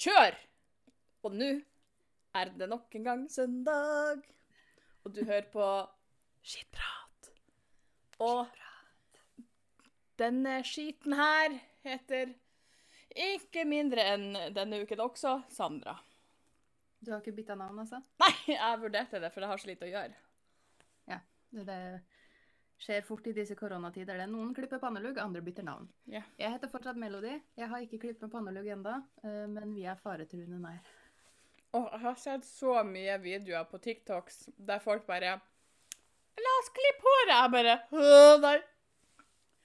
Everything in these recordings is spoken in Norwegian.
Kjør! Og nå er det nok en gang søndag, og du hører på Skittprat. Og denne skiten her heter ikke mindre enn denne uken også Sandra. Du har ikke bytta navn, altså? Nei, jeg vurderte det, for det har så lite å gjøre. Ja. Det, det skjer fort i disse koronatider. Det er Noen klipper pannelugg, andre bytter navn. Yeah. Jeg heter fortsatt Melody. Jeg har ikke klippet pannelugg ennå, men vi er faretruende nær. Og jeg har sett så mye videoer på TikToks der folk bare La oss klippe håret! Jeg bare «Åh, Nei.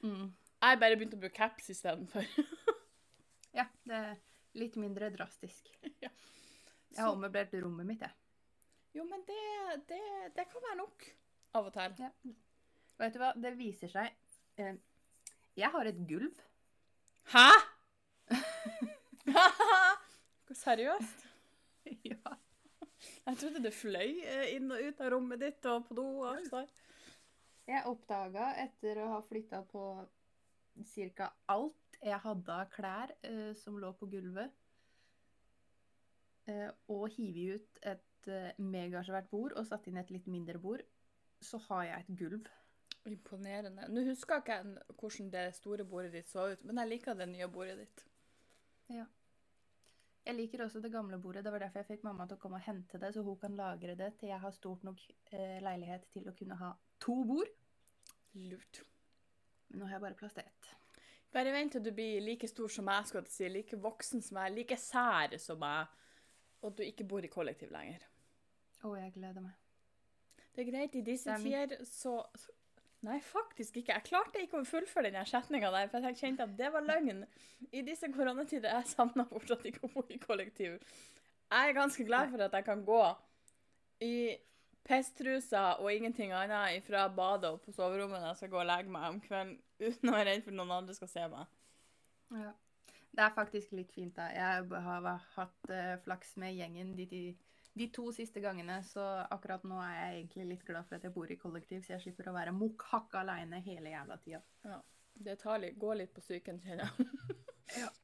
Mm. Jeg bare begynte å bruke caps istedenfor. Ja, det er litt mindre drastisk. Ja. Jeg har ommøblert rommet mitt, jeg. Jo, men det, det, det kan være nok av og til. Ja. Vet du hva, det viser seg eh, Jeg har et gulv. Hæ?! Seriøst? ja. Jeg trodde det fløy eh, inn og ut av rommet ditt og på do og alt. Jeg oppdaga etter å ha flytta på ca. alt jeg hadde av klær eh, som lå på gulvet, eh, og hive ut et eh, megasvært bord og satt inn et litt mindre bord, så har jeg et gulv. Imponerende. Nå husker ikke jeg hvordan det store bordet ditt så ut, men jeg liker det nye bordet ditt. Ja. Jeg liker også det gamle bordet. Det var derfor jeg fikk mamma til å komme og hente det, så hun kan lagre det til jeg har stort nok eh, leilighet til å kunne ha to bord. Lurt. Men nå har jeg bare plass til ett. Bare vent til du blir like stor som jeg, skal jeg si, like voksen som jeg, like sær som jeg, og at du ikke bor i kollektiv lenger. Å, jeg gleder meg. Det er greit, i disse er tider så så- Nei, faktisk ikke. Jeg klarte ikke å fullføre den setninga der, for jeg kjente at det var løgn. I disse koronatider jeg savner fortsatt ikke å bo i kollektiv. Jeg er ganske glad for at jeg kan gå i pisstrusa og ingenting annet fra badet og på soverommet når jeg skal gå og legge meg om kvelden uten å være redd for noen andre skal se meg. Ja. Det er faktisk litt fint, da. Jeg har hatt eh, flaks med gjengen de, de, de to siste gangene, så akkurat nå er jeg egentlig litt glad for at jeg bor i kollektiv, så jeg slipper å være mokk hakka aleine hele jævla tida. Ja. Det tar litt, går litt på psyken, kjenner jeg.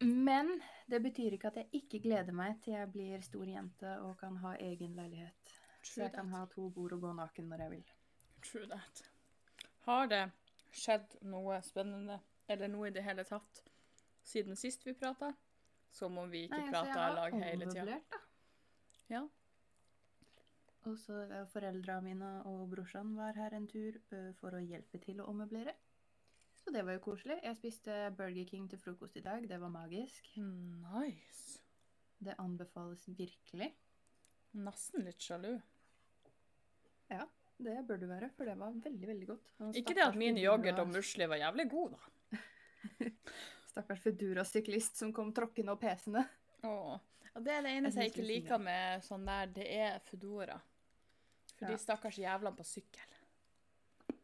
Men det betyr ikke at jeg ikke gleder meg til jeg blir stor jente og kan ha egen leilighet. Så jeg jeg kan ha to bord og gå naken når jeg vil. True that. Har det skjedd noe spennende, eller noe i det hele tatt, siden sist vi prata? Som om vi ikke prata har lag hele tida. Ja. Og så foreldra mine og brorsan var her en tur eh, for å hjelpe til å ommøblere. Så det var jo koselig. Jeg spiste Burger King til frokost i dag. Det var magisk. Nice. Det anbefales virkelig. Nesten litt sjalu. Ja, det bør du være, for det var veldig, veldig godt. Ikke det at min yoghurt og musli var jævlig god, da. Stakkars Foodora-syklist som kom tråkkende opp pesende. Åh. Og det er det eneste jeg Jeg ikke er liker med sånn der, det er Foodora. For Ja. de stakkars jævlene på sykkel.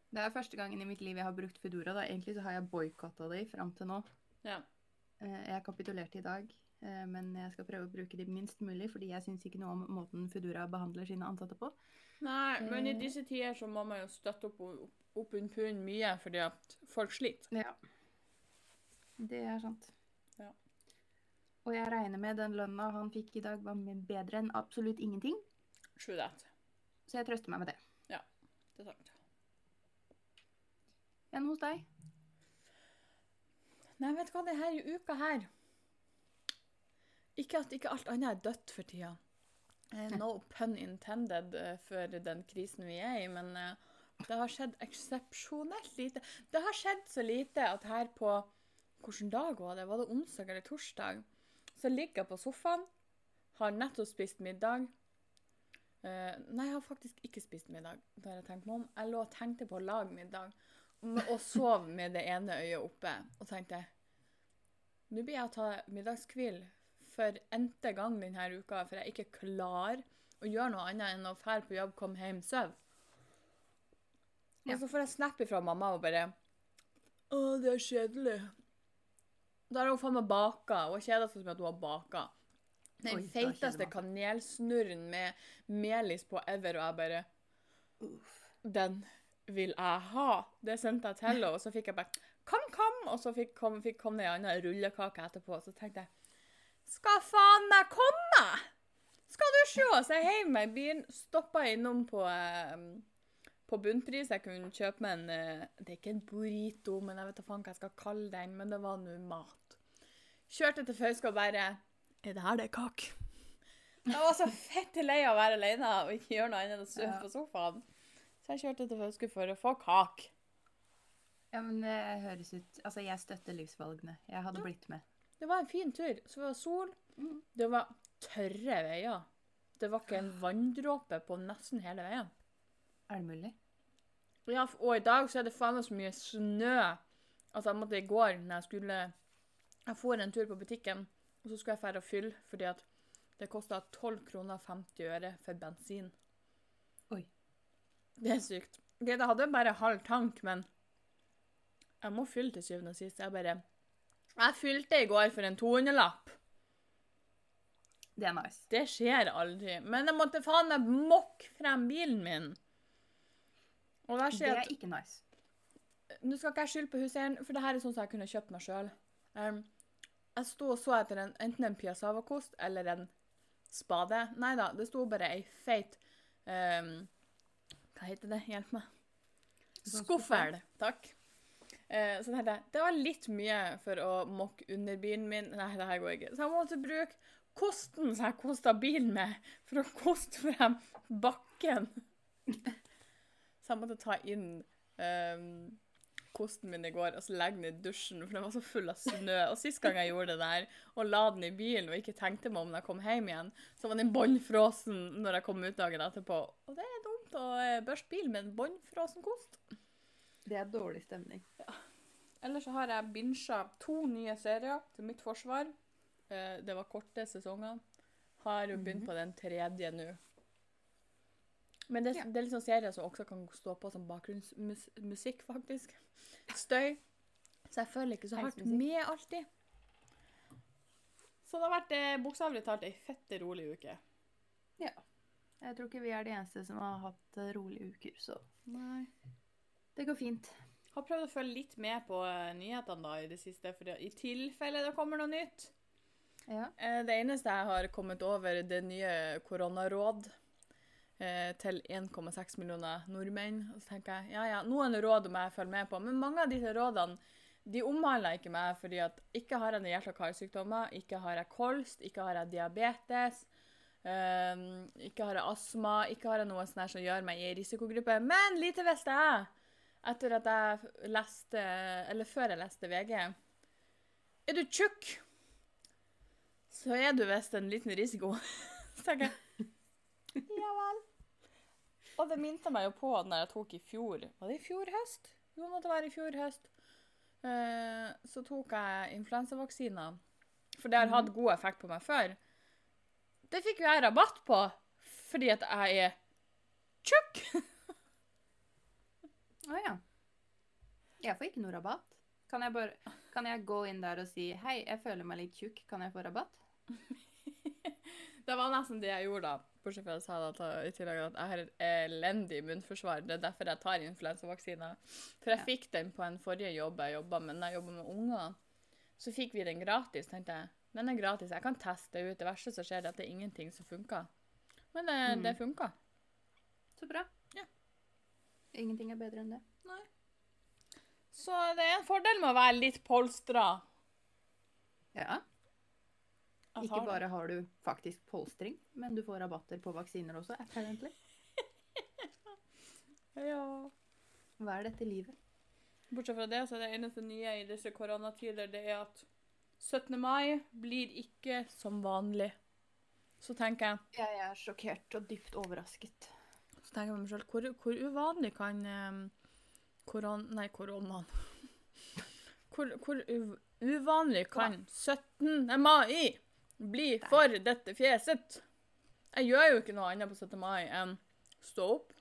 Det er første gangen i mitt liv jeg har brukt Foodora. Da. Egentlig så har jeg boikotta de fram til nå. Ja. Eh, Jeg kapitulerte i dag, eh, men jeg skal prøve å bruke de minst mulig, fordi jeg syns ikke noe om måten Foodora behandler sine ansatte på. Nei, men i Eh. disse tider så må man jo støtte opp, opp, opp under pund mye, fordi at folk sliter. Ja. Det er sant. Ja. Og jeg regner med den lønna han fikk i dag, var bedre enn absolutt ingenting. True that. Så jeg trøster meg med det. Det er sant. Enn hos deg? Nei, vet du hva, det her i uka her Ikke at ikke alt annet er dødt for tida. Eh, no pun intended eh, for den krisen vi er i, men eh, det har skjedd eksepsjonelt lite. Det har skjedd så lite at her på Hvilken dag var det? Var det onsdag eller torsdag? Så ligger jeg på sofaen, har nettopp spist middag. Eh, nei, jeg har faktisk ikke spist middag. Da har jeg tenkt meg om. Jeg lå og tenkte på å lage middag, og sov med det ene øyet oppe. Og tenkte nå blir jeg å ta middagskvil for n-te gang denne uka, for jeg er ikke klar å gjøre noe annet enn å dra på jobb, komme hjem, sove. Ja. Og så får jeg snap fra mamma og bare Å, det er kjedelig. Da har hun faen meg baka, og kjeda seg som at hun har baka. Den Oi, feiteste kanelsnurren med melis på ever, og jeg bare Den vil jeg ha. Det sendte jeg til henne, og så fikk jeg bare Kom, kom! Og så fikk kom, fikk kom det ei anna rullekake etterpå. og Så tenkte jeg Skal faen meg komme Skal du se! så jeg heiv meg i bilen, stoppa innom på, eh, på bunnpris. Jeg kunne kjøpe meg en eh, Det er ikke en burrito, men jeg vet da faen hva jeg skal kalle den. Men det var nå mat. Kjørte til Fauske og bare Er det her det er kake? Jeg var så fett lei av å være alene og ikke gjøre noe annet enn å sove Ja. på sofaen. Så jeg kjørte til Fauske for å få kake. Ja, men det høres ut Altså, jeg støtter livsvalgene. Jeg hadde blitt med. Det var en fin tur. Så det var sol. Mm. Det var tørre veier. Det var ikke en vanndråpe på nesten hele veien. Er det mulig? Ja, og i dag så er det faen meg så mye snø. Altså, jeg måtte i går når jeg skulle Jeg for en tur på butikken, og så skulle jeg fære og fylle fordi at det kosta 12 kroner og 50 øre for bensin. Oi. Det er sykt. Ok, Det hadde bare halv tank, men jeg må fylle til syvende og sist. Jeg bare Jeg fylte i går for en 200-lapp. Det er nice. Det skjer aldri. Men jeg måtte faen meg mokke frem bilen min. Og der Det er at ikke nice. Nå skal ikke jeg skylde på huseieren, for det her er sånn som jeg kunne kjøpt meg sjøl. Jeg sto og så etter en, enten en piazzavakost eller en spade. Nei da, det sto bare ei feit um, Hva heter det? Hjelp meg. Skuffel. Takk. Eh, så tenkte jeg det var litt mye for å mokke underbilen min. Nei, det her går ikke. Så jeg måtte bruke kosten som jeg kosta bilen med, for å koste frem bakken. Så jeg måtte ta inn ehm, kosten min i går og så legge den i dusjen, for den var så full av snø. Og sist gang jeg gjorde det der, og la den i bilen og ikke tenkte meg om når jeg kom hjem igjen, så var den bånnfrosen når jeg kom ut dagen etterpå. Og det er dumt å eh, børste bilen med en bånnfrosen kost. Det er dårlig stemning. Ellers så har jeg binsja to nye serier til mitt forsvar. Eh, Det var korte sesonger. Har jo begynt Mhm. på den tredje nå. Men det, Ja. det er sånn serier som også kan stå på som bakgrunnsmusikk, faktisk. Støy. Så jeg føler ikke så hardt med alltid. Så det har vært eh, bokstavelig talt ei fette rolig uke. Ja. Jeg tror ikke vi er de eneste som har hatt eh, rolige uker, så Nei. det går fint. Har prøvd å følge litt med på eh, nyhetene da i det siste, for i tilfelle det kommer noe nytt. Ja. Eh, Det eneste jeg har kommet over, det nye koronaråd eh, til 1,6 millioner nordmenn. Og så tenker jeg ja, ja, noen råd må jeg følge med på. Men mange av disse rådene de omhandler ikke meg, fordi at ikke har jeg noen hjerte- og karsykdommer, ikke har jeg kolst, ikke har jeg diabetes, eh, ikke har jeg astma, ikke har jeg noe sånt som gjør meg i risikogruppe. Men lite visste jeg, etter at jeg leste, eller før jeg leste VG, er du tjukk? så er du visst en liten risiko. Så tenker jeg Ja vel. Og det minte meg jo på når jeg tok i fjor Var det i fjor høst? Jo, det måtte være i fjor høst. Eh, så tok jeg influensavaksiner. For det har hatt god effekt på meg før. Det fikk jo jeg rabatt på fordi at jeg er tjukk. Å ja. Jeg får ikke noe rabatt. Kan jeg, bare, kan jeg gå inn der og si hei, jeg føler meg litt tjukk, kan jeg få rabatt? Det var nesten det jeg gjorde, da. Bortsett fra at jeg sa i tillegg at jeg har et elendig immunforsvar. Det er derfor jeg tar influensavaksiner. For jeg Ja. fikk den på en forrige jobb jeg jobba med. Når jeg jobba med unger, så fikk vi den gratis. tenkte jeg. Den er gratis, jeg kan teste ut. Det verste som skjer, er at det er ingenting som funker. Men det, Mm. det funka. Så bra. Ja. Ingenting er bedre enn det. Så det er en fordel med å være litt polstra. Ja. Ikke bare har du faktisk polstring, men du får rabatter på vaksiner også, apparently. Ja. Hva er dette livet? Bortsett fra det, så er det eneste nye i disse koronatider, det er at 17. mai blir ikke som vanlig. Så tenker jeg Jeg er sjokkert og dypt overrasket. Så tenker jeg meg selv, hvor, hvor uvanlig kan um, koron... Nei, koronaen. Hvor, hvor uv, uvanlig kan 17. mai bli for dette fjeset? Jeg gjør jo ikke noe annet på 17. mai enn stå opp,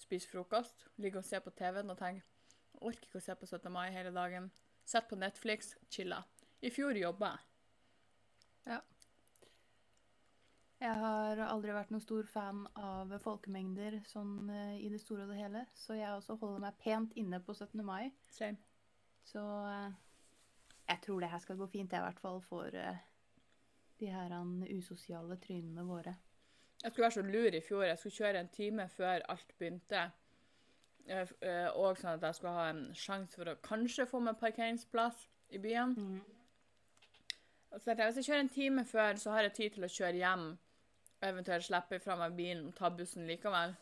spise frokost, ligge og se på TV-en og tenke jeg orker ikke å se på 17. mai hele dagen. Sett på Netflix, chilla. I fjor jobba jeg. Jeg har aldri vært noen stor fan av folkemengder sånn eh, i det store og det hele, så jeg også holder meg pent inne på 17. mai. Same. Så eh, jeg tror det her skal gå fint, jeg, i hvert fall for eh, de her usosiale trynene våre. Jeg skulle være så lur i fjor. Jeg skulle kjøre en time før alt begynte. Eh, eh, Og sånn at jeg skulle ha en sjanse for å kanskje få meg parkeringsplass i byen. Mm. så jeg, Hvis jeg kjører en time før, så har jeg tid til å kjøre hjem. Og eventuelt slippe fra meg bilen og ta bussen likevel.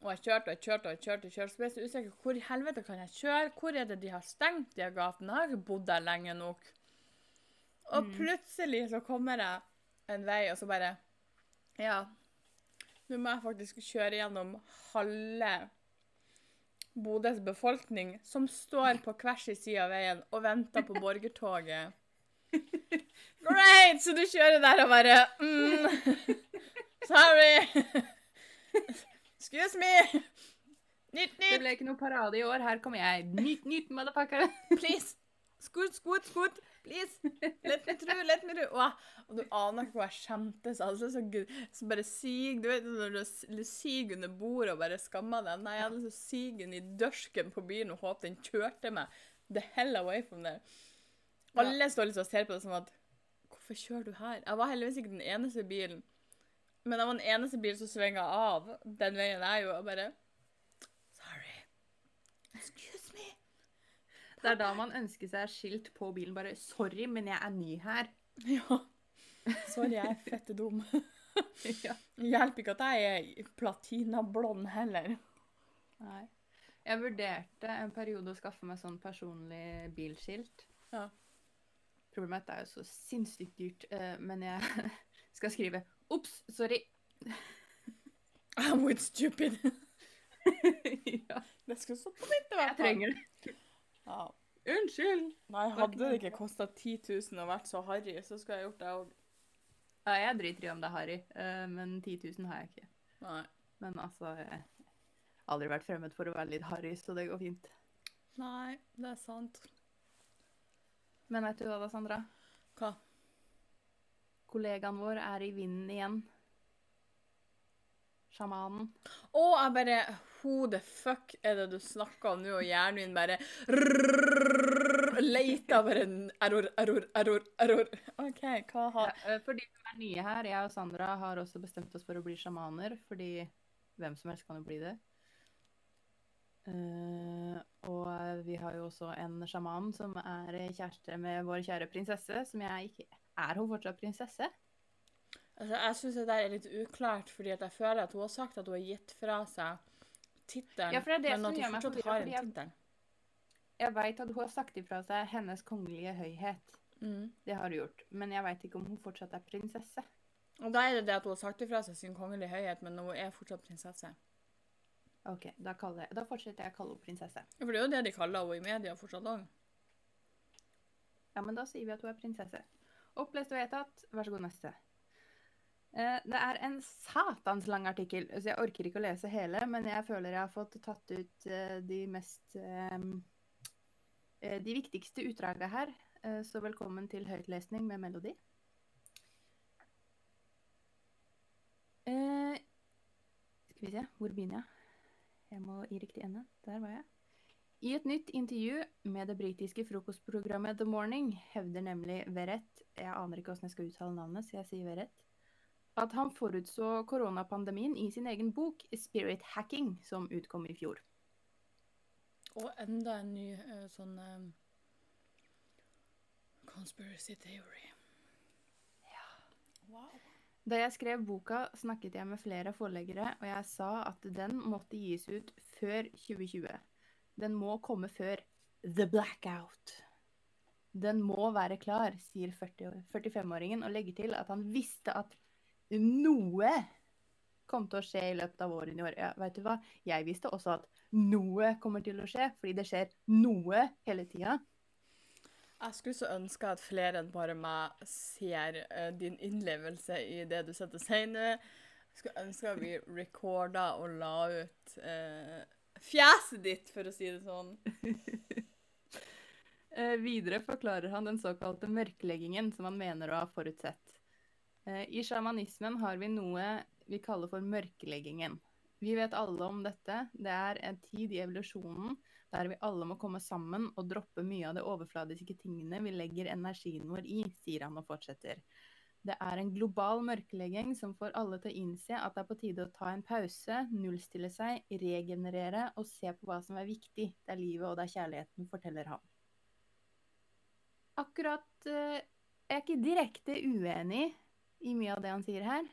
Og jeg kjørte og jeg kjørte og jeg kjørte. og kjørte. Så ble jeg så usikker. Hvor i helvete kan jeg kjøre? Hvor er det de har stengt de gatene? Jeg har ikke bodd der lenge nok. Og plutselig så kommer jeg en vei, og så bare Ja. Nå må jeg faktisk kjøre gjennom halve Bodøs befolkning, som står på hver sin side av veien og venter på borgertoget. Great! Så du kjører der og bare mm, Sorry. Excuse me. Nytt, nytt! Det ble ikke noe parade i år. Her kommer jeg. Nytt, nytt, motherfucker. Please. Scoot, scoot, scoot. Please. Let me through, let me through. Åh, og du aner ikke hvor jeg skjemtes. Altså, så, så bare sig. Du vet når du, du siger under bordet og bare skammer deg. Nei, jeg hadde så sigen i dørsken på bilen og håpet den kjørte meg the hell away from there. Alle står liksom og ser på det som at Hvorfor kjører du her? Jeg var heldigvis ikke den eneste bilen. Men jeg var den eneste bilen som svinga av den veien jeg jo, og bare Sorry. Excuse. Det er da man ønsker seg skilt på bilen. Bare 'sorry, men jeg er ny her'. Ja. Sorry, jeg er fette dum. ja. Hjelper ikke at jeg er platinablond heller. Nei. Jeg vurderte en periode å skaffe meg sånn personlig bilskilt. Ja. Problemet er at det er jo så sinnssykt dyrt, eh, men jeg skal skrive 'ops, sorry'. I'm with stupid. ja, Det skulle stått på mitt i hvert jeg trenger det. Ja. Unnskyld. Nei, hadde det ikke kosta 10 000 og vært så harry, så skulle jeg gjort det òg. Ja, jeg driter i om det er harry, eh, men 10 000 har jeg ikke. Nei. Men altså Jeg har aldri vært fremmed for å være litt harry, så det går fint. Nei, det er sant. Men vet du hva da, Sandra? Hva? Kollegaen vår er i vinden igjen. Sjamanen. Å, jeg bare The fuck er det du snakker om nå? Og hjernen min bare Leter bare error, error, error, error. OK, hva har ja, for de er nye her, jeg og Sandra har også bestemt oss for å bli sjamaner, fordi hvem som helst kan jo bli det. Uh, og vi har jo også en sjaman som er kjæreste med vår kjære prinsesse, som jeg ikke Er hun fortsatt prinsesse? Altså, jeg syns det der er litt uklart, fordi at jeg føler at hun har sagt at hun har gitt fra seg tittelen, Ja, men at hun fortsatt har en jeg- tittel. Jeg veit at hun har sagt ifra seg 'Hennes kongelige høyhet'. Mm. Det har hun gjort. Men jeg veit ikke om hun fortsatt er prinsesse. Og da er det det at hun har sagt ifra seg sin kongelige høyhet, men hun er fortsatt prinsesse. Ok, da, jeg, da fortsetter jeg å kalle henne prinsesse. Ja, For det er jo det de kaller henne i media fortsatt òg. Ja, men da sier vi at hun er prinsesse. Opplest og vedtatt. Vær så god, neste. Eh, Det er en satans lang artikkel, så jeg orker ikke å lese hele, men jeg føler jeg har fått tatt ut eh, de mest eh, eh, De viktigste utdragene her. Så velkommen til høytlesning med melodi. Skal vi se, hvor begynner jeg? Jeg må i riktig ende. Der var jeg. I et nytt intervju med det britiske frokostprogrammet The Morning hevder nemlig Verrett Jeg aner ikke hvordan jeg skal uttale navnet, så jeg sier Verrett. At han forutså koronapandemien i sin egen bok 'Spirit Hacking', som utkom i fjor. Og enda en ny eh, sånn um, conspiracy theory. Ja. Wow. Da jeg skrev boka, snakket jeg med flere forleggere, og jeg sa at den måtte gis ut før 2020. Den må komme før The Blackout. Den må være klar, sier 45-åringen, og legger til at han visste at noe kom til å skje i løpet av årene i år. Ja, vet du hva? Jeg visste også at noe kommer til å skje, fordi det skjer noe hele tida. Jeg skulle så ønske at flere enn bare meg ser uh, din innlevelse i det du setter seg inn i. Jeg skulle ønske at vi recorda og la ut uh, fjeset ditt, for å si det sånn. uh, videre forklarer han den såkalte mørkleggingen som han mener å ha forutsett. Eh, I sjamanismen har vi noe vi kaller for mørkeleggingen. Vi vet alle om dette. Det er en tid i evolusjonen der vi alle må komme sammen og droppe mye av de overfladiske tingene vi legger energien vår i, sier han og fortsetter. Det er en global mørkelegging som får alle til å innse at det er på tide å ta en pause, nullstille seg, regenerere og se på hva som er viktig. Det er livet og det er kjærligheten, forteller han. Akkurat eh, Jeg er ikke direkte uenig i mye av det han sier her.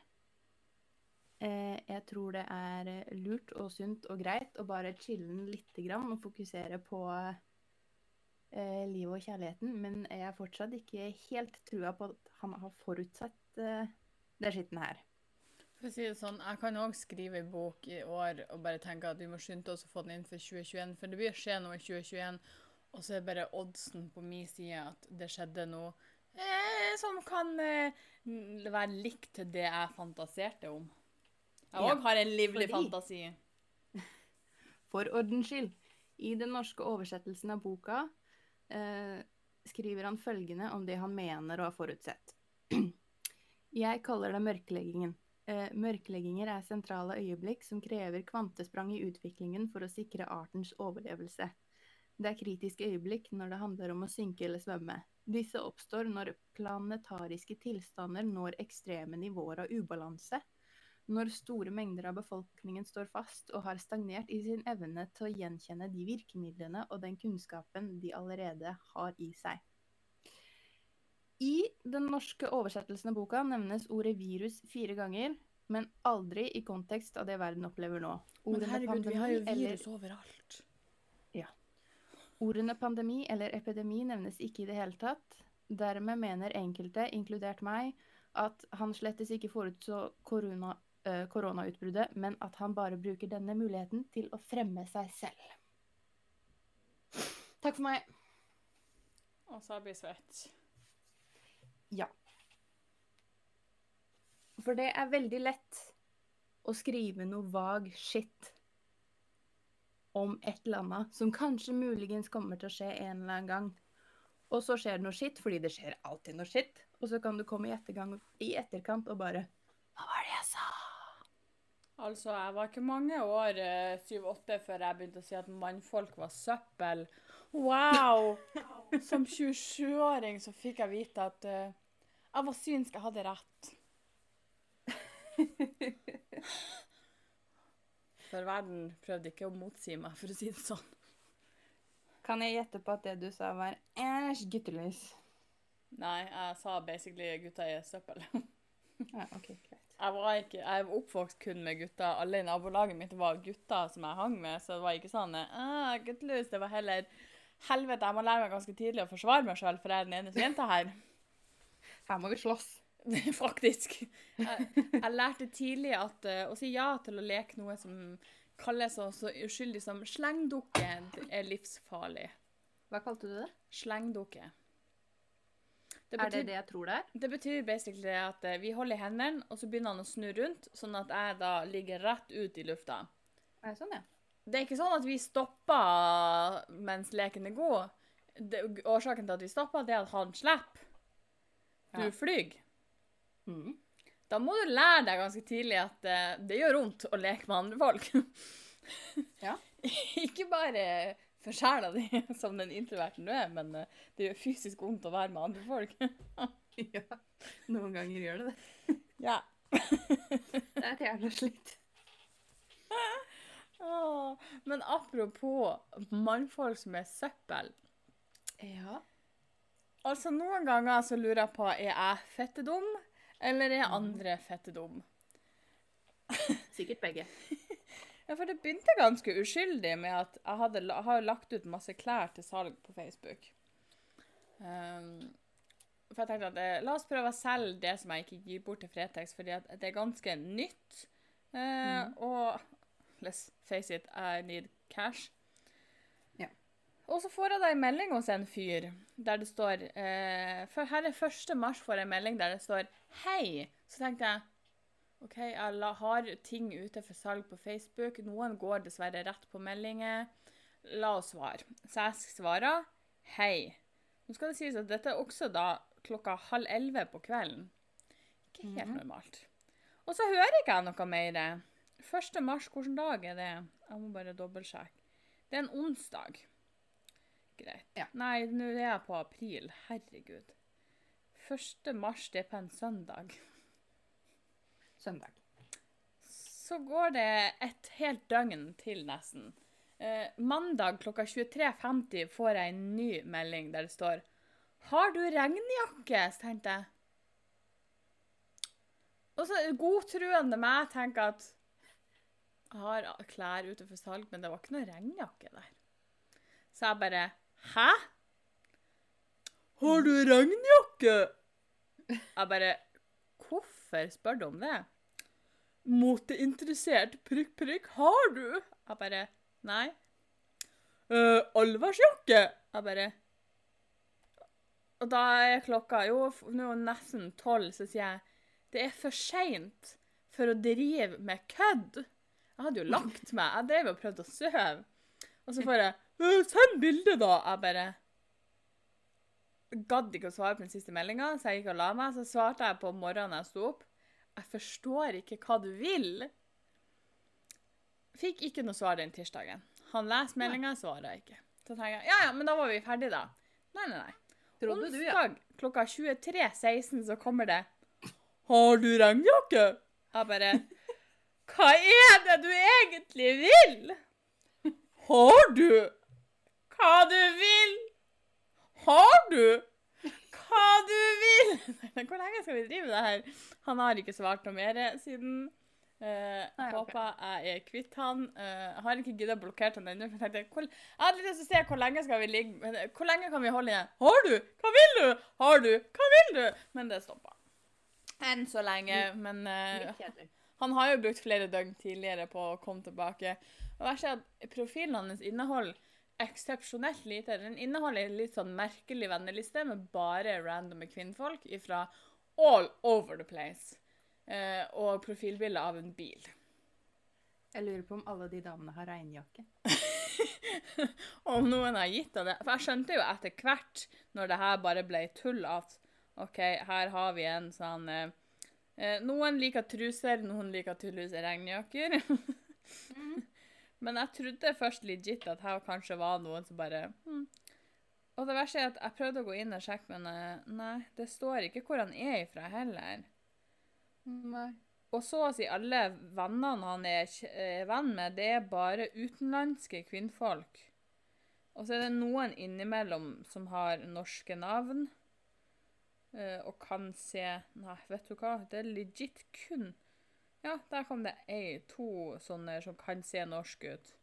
Eh, jeg tror det er eh, lurt og sunt og greit å bare chille lite grann og fokusere på eh, livet og kjærligheten, men jeg er fortsatt ikke helt trua på at han har forutsett eh, det skitten her. For å si det sånn, Jeg kan òg skrive en bok i år og bare tenke at vi må skynde oss å få den inn for 2021. For det blir å skje noe i 2021, og så er bare oddsen på min side at det skjedde noe eh, som kan eh, være likt det jeg fantaserte om. Jeg òg Ja, har en livlig fordi- fantasi. For ordens skyld, i den norske oversettelsen av boka eh, skriver han følgende om det han mener å ha forutsett. Jeg kaller det mørkleggingen. Eh, mørklegginger er sentrale øyeblikk som krever kvantesprang i utviklingen for å sikre artens overlevelse. Det er kritiske øyeblikk når det handler om å synke eller svømme. Disse oppstår når planetariske tilstander når ekstreme nivåer av ubalanse, når store mengder av befolkningen står fast og har stagnert i sin evne til å gjenkjenne de virkemidlene og den kunnskapen de allerede har i seg. I den norske oversettelsen av boka nevnes ordet virus fire ganger, men aldri i kontekst av det verden opplever nå. Men Ordene herregud, vi har jo virus eller- overalt. Ordene pandemi eller epidemi nevnes ikke i det hele tatt. Dermed mener enkelte, inkludert meg, at han slettes ikke forutså korona, uh, koronautbruddet, men at han bare bruker denne muligheten til å fremme seg selv. Takk for meg. Og så blir svett. Ja. For det er veldig lett å skrive noe vag shit om et eller annet som kanskje muligens kommer til å skje en eller annen gang. Og så skjer det noe skitt, fordi det skjer alltid noe skitt. Og så kan du komme i, i etterkant og bare Hva var det jeg sa? Altså, jeg var ikke mange år, eh, syv-åtte, før jeg begynte å si at mannfolk var søppel. Wow! Som 27-åring så fikk jeg vite at uh, jeg var synsk, jeg hadde rett. For verden prøvde ikke å motsi meg, for å si det sånn. Kan jeg gjette på at det du sa, var æsj, guttelys? Nei, jeg sa basically gutta i søppel. Ja, OK, greit. Jeg var ikke, jeg var oppvokst kun med gutter. Alle i nabolaget mitt var gutter som jeg hang med, så det var ikke sånn ah, guttelus. Det var heller helvete, jeg må lære meg ganske tidlig å forsvare meg sjøl, for jeg er den eneste jenta her. Her må vi slåss. Faktisk. Jeg, jeg lærte tidlig at uh, å si ja til å leke noe som kalles så, så uskyldig som slengdukke, er livsfarlig. Hva kalte du det? Slengdukke. Det Er det det jeg tror det er? det betyr basically at eh, vi holder i hendene, og så begynner han å snu rundt, sånn at jeg da ligger rett ut i lufta. Er det sånn, ja? Det er ikke sånn at vi stopper mens leken er god. Det, årsaken til at vi stopper, det er at han slipper. Du Ja. flyr. Mhm. Da må du lære deg ganske tidlig at eh, det gjør vondt å leke med andre folk. Ja. ikke bare for sjela di, som den introverten du er, men eh, det gjør fysisk vondt å være med andre folk. ja. Noen ganger gjør det det. ja. Det er et jævla slitt. Men apropos mannfolk som er søppel. Ja. Altså, noen ganger så lurer jeg på er jeg fettedum, eller er andre fettedum? Sikkert begge. Ja, for det begynte ganske uskyldig med at jeg hadde la- har lagt ut masse klær til salg på Facebook. Um, for jeg tenkte at eh, la oss prøve å selge det som jeg ikke gir bort til Fretex, fordi at det er ganske nytt. Eh, Og let's face it, I need cash. Ja. Og så får jeg da en melding hos en fyr der det står eh, for Her er 1. mars får jeg en melding der det står 'Hei'. Så tenkte jeg OK, jeg har ting ute for salg på Facebook. Noen går dessverre rett på meldinger. La oss svare. Så jeg svarer 'Hei'. Nå skal det sies at dette er også da klokka halv elleve på kvelden. Ikke helt Mhm. normalt. Og så hører ikke jeg noe mer. 1. mars, hvilken dag er det? Jeg må bare dobbeltsjekke. Det er en onsdag. Greit. Ja. Nei, nå er jeg på april. Herregud. 1. mars, det er på en søndag. Søndag. Så går det et helt døgn til, nesten. Eh, mandag klokka 23.50 får jeg en ny melding der det står 'Har du regnjakke?' Tenkte jeg. Og så godtruende meg tenker at jeg har klær ute for salg, men det var ikke noe regnjakke der. Så jeg bare 'Hæ?' 'Har du regnjakke?' Jeg bare 'Hvorfor spør du om det?' Moteinteressert, prikk, prikk, har du? Jeg bare Nei. Uh, allværsjakke? Jeg bare Og da er klokka jo nå nesten tolv, så sier jeg det er for seint for å drive med kødd. Jeg hadde jo lagt meg. Jeg drev og prøvde å sove. Og så får jeg «Øh, Send bilde, da! Jeg bare gadd ikke å svare på den siste meldinga, så jeg gikk og la meg. Så svarte jeg på morgenen jeg sto opp. Jeg forstår ikke hva du vil. Fikk ikke noe svar den tirsdagen. Han leser meldinga, svarer jeg ikke. Så tenker jeg ja, ja, men da var vi ferdige, da. Nei, nei, nei. Trodde du, ja. Klokka 23.16 så kommer det Har du regnjakke? Jeg bare Hva er det du egentlig vil? Har du? Hva du vil? Har du? Hva du vil? Hvor lenge skal vi drive det her? Han har ikke svart noe mer siden. Uh, Nei, håper okay. jeg er kvitt han. Uh, har ikke giddet å blokkere han ennå. Jeg tenkte, hvor, jeg hadde lyst til å se hvor lenge skal vi ligge men, eh, Hvor lenge kan vi holde igjen? Har du? Hva vil du? Har du? Hva vil du? Men det stoppa. Enn så lenge. Men uh, han har jo brukt flere døgn tidligere på å komme tilbake. Og jeg er at profilen hans inneholder eksepsjonelt lite. Den inneholder en litt sånn merkelig venneliste med bare randome kvinnfolk fra all over the place. Eh, og profilbilde av en bil. Jeg lurer på om alle de damene har regnjakke. Om noen har gitt av det. For jeg skjønte jo etter hvert, når det her bare ble tull, at OK, her har vi en sånn eh, eh, Noen liker truser, noen liker tydeligvis regnjakker. Men jeg trodde først legit at her kanskje var noen som bare hm. Og det verste er at jeg prøvde å gå inn og sjekke, men eh, nei, det står ikke hvor han er ifra heller. Nei. Og så å si alle vennene han er eh, venn med, det er bare utenlandske kvinnfolk. Og så er det noen innimellom som har norske navn. eh, og kan se Nei, vet du hva? Det er legit kun Ja, der kom det ei, to sånne som kan se norsk ut.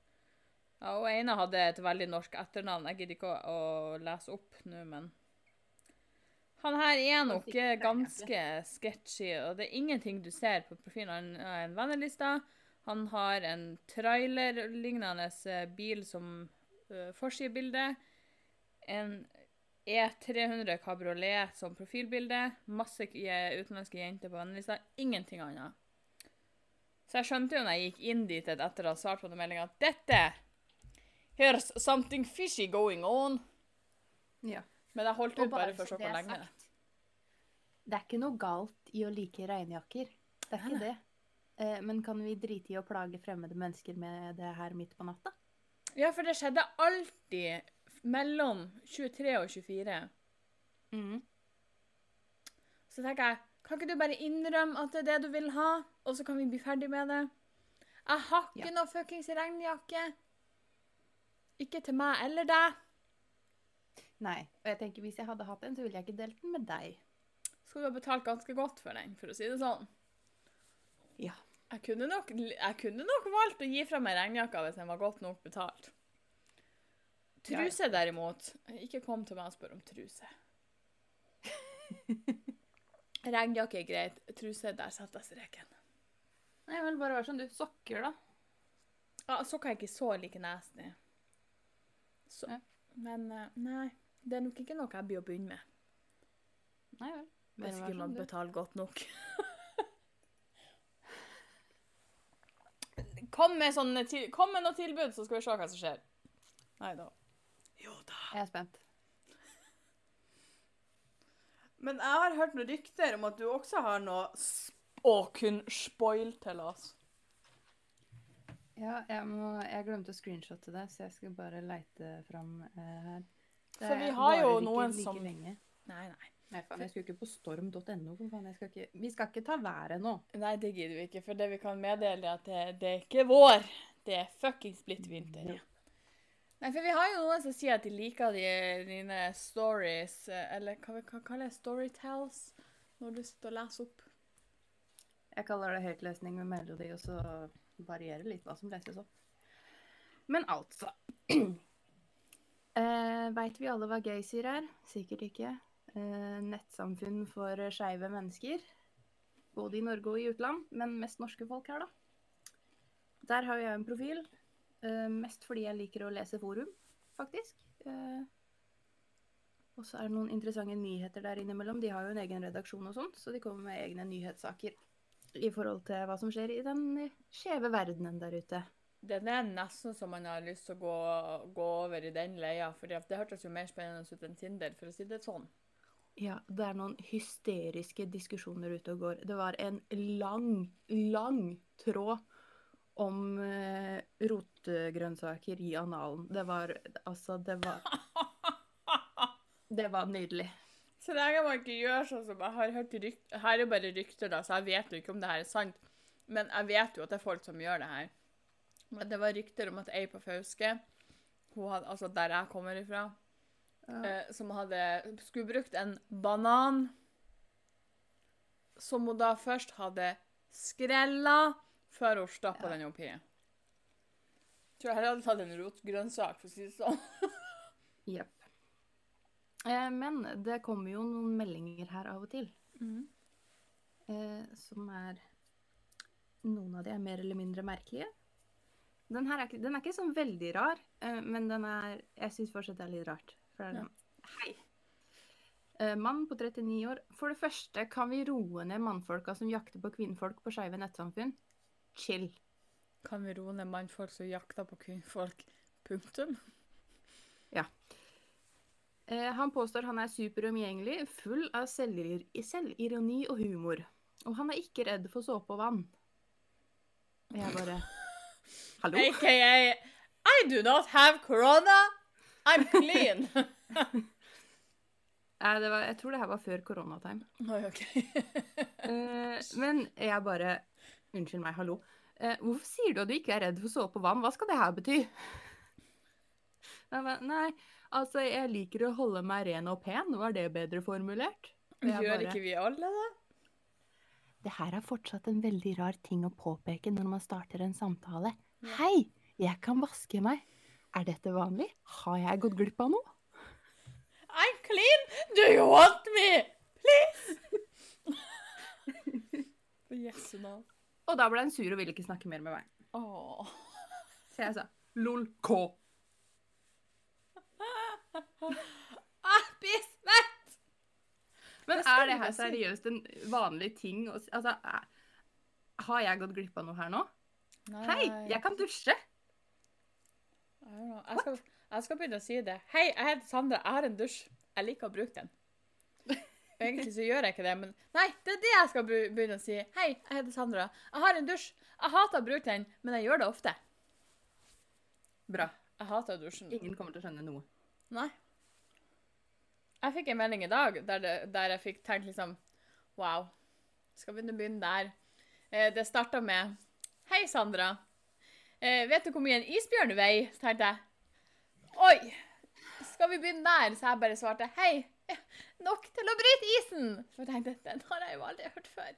Ja, og ene hadde et veldig norsk etternavn. Jeg gidder ikke å, å lese opp nå, men Han her er nok ganske sketchy, og det er ingenting du ser på profilen. Han har en venneliste. Han har en trailerlignende eh, bil som uh, forsidebilde. En E300 kabriolet som profilbilde. Masse eh, utenlandske jenter på vennelista. Ingenting annet. Så jeg skjønte jo når jeg gikk inn dit etter å ha svart på den meldinga, at dette Here's something fishy going on. Ja. Men jeg holdt ut bare bare for så se hvor lenge. sagt. Det er ikke noe galt i å like regnjakker. Det er ikke det. Eh, men kan vi drite i å plage fremmede mennesker med det her midt på natta? Ja, for det skjedde alltid mellom 23 og 24. Mm. Så tenker jeg, kan ikke du bare innrømme at det er det du vil ha, og så kan vi bli ferdig med det? Jeg har ikke Ja. noe fuckings regnjakke. Ikke til meg eller deg. Nei. Og jeg tenker hvis jeg hadde hatt en, så ville jeg ikke delt den med deg. Skal du ha betalt ganske godt for den, for å si det sånn. Ja. Jeg kunne nok, jeg kunne nok valgt å gi fra meg regnjakka hvis den var godt nok betalt. Ja, ja. Truse derimot, ikke kom til meg og spør om truse. Regnjakke er greit, truse, der satte jeg streken. Nei, vel, bare vær som du. Sokker, da. Ja, sokker er ikke så like nasty. Så, Ja. Men eh, nei, det er nok ikke noe jeg blir å begynne med. Nei vel. Hvis ikke man du. betaler godt nok. Kom med, kom med noe tilbud, så skal vi se hva som skjer. Nei da. Jo da. Jeg er spent. Men jeg har hørt noen rykter om at du også har noe å kunne spoil til oss. Ja, jeg, må, jeg glemte å screenshotte det, så jeg skal bare leite fram uh, her. Det For vi har jo noen like som- Lenge. Nei, nei. Nei, faen, jeg skulle ikke på storm.no. Vi skal ikke ta været nå. Nei, det gidder vi ikke, for det vi kan meddele, er at det, det er ikke vår. Det er fuckings blitt vinter. Nei, for vi har jo noen som sier at de liker de, dine stories, eh, eller hva hva kaller jeg storytells, når du sitter og leser opp. Jeg kaller det høytlesning med melodi, og så varierer litt hva som leses opp. Men altså eh, Veit vi alle hva Gaysir er? Sikkert ikke. Eh, nettsamfunn for skeive mennesker. Både i Norge og i utland, men mest norske folk her, da. Der har jeg en profil. Eh, mest fordi jeg liker å lese forum, faktisk. Uh, og så er det noen interessante nyheter der innimellom. De har jo en egen redaksjon og sånt, så de kommer med egne nyhetssaker i forhold til hva som skjer i den skjeve verdenen der ute. Den er nesten så man har lyst til å gå, gå over i den leia, for det hørtes jo mer spennende ut enn Tinder, for å si det sånn. Ja, det er noen hysteriske diskusjoner ute og går. Det var en lang, lang tråd om eh, rotgrønnsaker i analen. Det var altså Det var Det var nydelig. Så lenge man ikke gjør sånn som jeg har hørt rykter Her er bare rykter, da, så jeg vet jo ikke om det her er sant. Men jeg vet jo at det er folk som gjør det her. Men det var rykter om at ei på Fauske, hadde, altså der jeg kommer ifra, eh, som hadde skulle brukt en banan som hun da først hadde skrella før hun stappa Ja. den oppi. Tror jeg heller hadde tatt en rotgrønnsak, for å si det sånn. Jepp. Eh, men det kommer jo noen meldinger her av og til. eh, som er Noen av de er mer eller mindre merkelige. Den her er ikke, den er ikke sånn veldig rar, eh, men den er Jeg syns fortsatt det er litt rart. For det er Ja. Hei. Eh, mann på 39 år. For det første kan vi roe ned mannfolka som jakter på kvinnfolk på skeive nettsamfunn. Chill. Kan vi roe ned mannfolk som jakter på kvinnfolk? Punktum. Eh, han påstår han er superomgjengelig, full av selvironi og humor. Og han er ikke redd for såpe og vann. Og jeg bare Hallo? AKA I do not have corona. I'm clean. Nei, det var, jeg tror det her var før koronatime. Oi, OK. Eh, men jeg bare Unnskyld meg, hallo. Eh, hvorfor sier du at du ikke er redd for såpe og vann? Hva skal det her bety? Nei, altså, jeg liker å holde meg ren og pen. Var det bedre formulert? Gjør bare, ikke vi alle det? Det her er fortsatt en veldig rar ting å påpeke når man starter en samtale. Ja. Hei, jeg kan vaske meg. Er dette vanlig? Har jeg gått glipp av noe? I'm clean. Do you want me? Please? For Jesu navn. Og da ble han sur og ville ikke snakke mer med meg. Oh. Så jeg sa lol k. Jeg blir svett! Men er det her seriøst en vanlig ting? Altså, har jeg gått glipp av noe her nå? Hei, jeg kan dusje! Jeg skal, jeg skal begynne å si det. Hei, jeg heter Sandra. Jeg har en dusj. Jeg liker å bruke den. Egentlig så gjør jeg ikke det, men Nei, det er det jeg skal begynne å si. Hei, jeg heter Sandra. Jeg har en dusj. Jeg hater å bruke den, men jeg gjør det ofte. Bra. Jeg hater dusjen. Ingen kommer til å skjønne noe. Nei. Jeg fikk en melding i dag der, det, der jeg fikk tenkt liksom Wow. Skal vi begynne der? Eh, det starta med Hei, Sandra. Eh, vet du hvor mye en isbjørn veier? Så tenkte jeg Oi! Skal vi begynne der? Så jeg bare svarte Hei. Nok til å bryte isen! For jeg tenkte den har jeg jo aldri hørt før.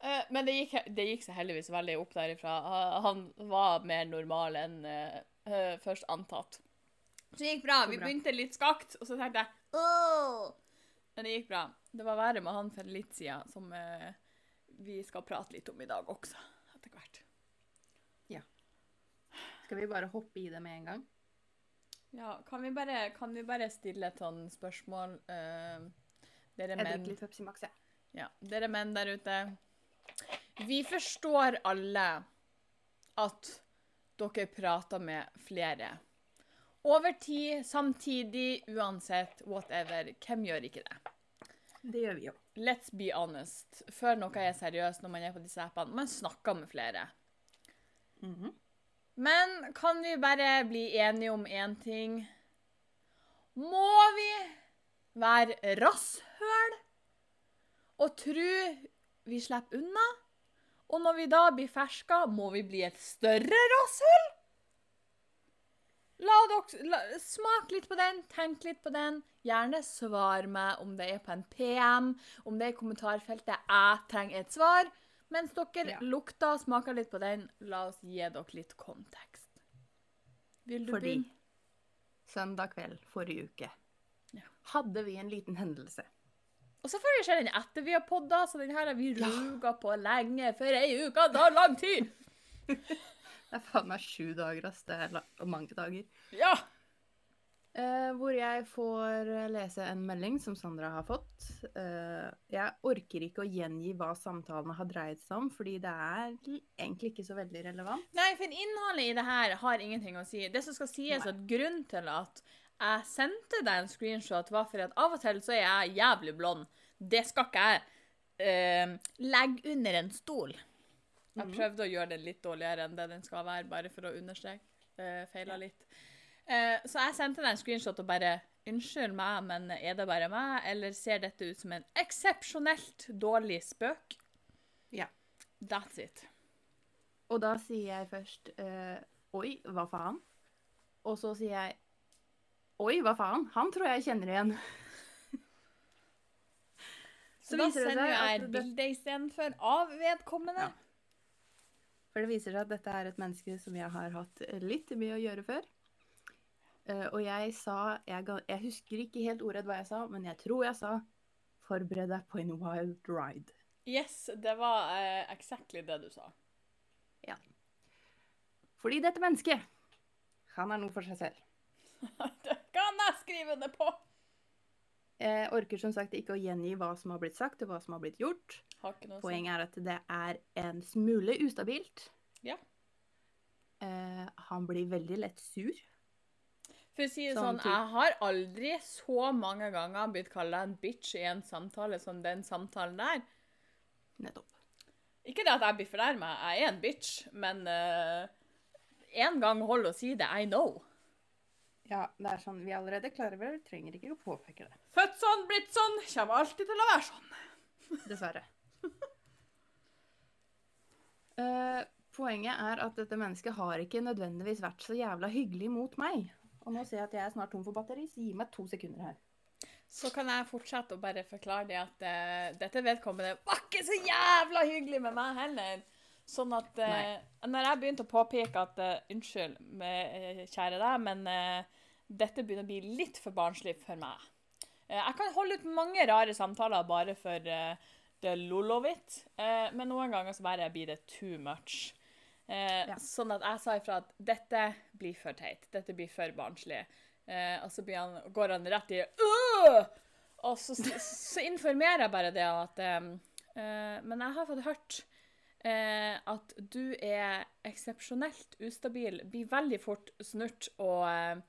Uh, men det gikk, det gikk seg heldigvis veldig opp derifra. Han var mer normal enn uh, uh, først antatt. Så det gikk bra. Vi bra. begynte litt skakt, og så tenkte jeg Åh! Men det gikk bra. Det var verre med han for litt siden, som eh, vi skal prate litt om i dag også, etter hvert. Skal vi bare hoppe i det med en gang? Ja, kan vi bare, kan vi bare stille et sånn spørsmål? Uh, dere Jeg drikker litt Pepsi Max, jeg. Ja, dere menn der ute. Vi forstår alle at dere prater med flere. Over tid, samtidig, uansett, whatever. Hvem gjør ikke det? Det gjør vi jo. Let's be honest. Før noe er seriøst når man er på disse appene, man snakker med flere. Mhm. Men kan vi bare bli enige om én ting? Må vi være rasshøl og tro vi slipper unna. Og når vi da blir ferska, må vi bli et større rasshøl? La dere Smak litt på den, tenk litt på den. Gjerne svar meg om det er på en PM, om det er i kommentarfeltet. Jeg trenger et svar. Mens dere Ja. lukter og smaker litt på den, la oss gi dere litt kontekst. Vil du Fordi begynne? søndag kveld forrige uke Ja. hadde vi en liten hendelse. Og selvfølgelig skjer den etter vi har podda, så den her har vi ruga på lenge. For ei uke tar lang tid. Det er faen meg sju dager, ass. Det er mange dager. Ja. Eh, hvor jeg får eh, lese en melding som Sandra har fått. Eh, jeg orker ikke å gjengi hva samtalene har dreid seg om, fordi det er egentlig ikke så veldig relevant. Nei, for innholdet i det her har ingenting å si. Det som skal sies, Nei. at grunnen til at jeg sendte deg en screenshot, var for at av og til så er jeg jævlig blond. Det skal ikke jeg eh, legge under en stol. Jeg Mhm. prøvde å gjøre den litt dårligere enn det den skal være, bare for å understreke. Uh, Feila litt. Eh, så jeg sendte deg en screenshot og bare Unnskyld meg, men er det bare meg, eller ser dette ut som en eksepsjonelt dårlig spøk? Ja. That's it. Og da sier jeg først uh, Oi, hva faen? Og så sier jeg Oi, hva faen? Han tror jeg kjenner igjen. Så Så da sender jeg et bilde istedenfor av vedkommende. Ja. For det viser seg at dette er et menneske som jeg har hatt litt mye å gjøre før. Eh, og jeg sa jeg, jeg husker ikke helt ordrett hva jeg sa, men jeg tror jeg sa 'forbered deg på en wild ride'. Yes, det var uh, exactly det du sa. Ja. Fordi dette mennesket, han er noe for seg selv. det kan jeg skrive det på! Jeg orker som sagt ikke å gjengi hva som har blitt sagt og hva som har blitt gjort. Har ikke noe. Poenget er at det er en smule ustabilt. Ja. Eh, han blir veldig lett sur. For å si det Sånn sånn, jeg har aldri så mange ganger blitt kalla en bitch i en samtale som den samtalen der. Nettopp. Ikke det at jeg blir fornærma, jeg er en bitch, men én gang hold å si det. I know. Ja, det er sånn vi allerede klarer vel, trenger ikke å påpeke det. Født sånn, blitt sånn, kommer alltid til å være sånn. Dessverre. uh, poenget er at dette mennesket har ikke nødvendigvis vært så jævla hyggelig mot meg. Og nå ser jeg at jeg er snart tom for batteri, så gi meg to sekunder her. Så kan jeg fortsette å bare forklare det at uh, dette vedkommende var ikke så jævla hyggelig med meg heller. Sånn at uh, når jeg begynte å påpeke at uh, Unnskyld, med, kjære deg, men dette begynner å bli litt for barnslig for meg. Jeg kan holde ut mange rare samtaler bare for det lol of eh, men noen ganger så bare blir det too much. Eh, Ja. Sånn at jeg sa ifra at dette blir for teit, dette blir for barnslig. Eh, og så han, går han rett i «Åh!» Og så, så informerer jeg bare det at eh, eh, Men jeg har fått hørt eh, at du er eksepsjonelt ustabil, blir veldig fort snurt og, eh,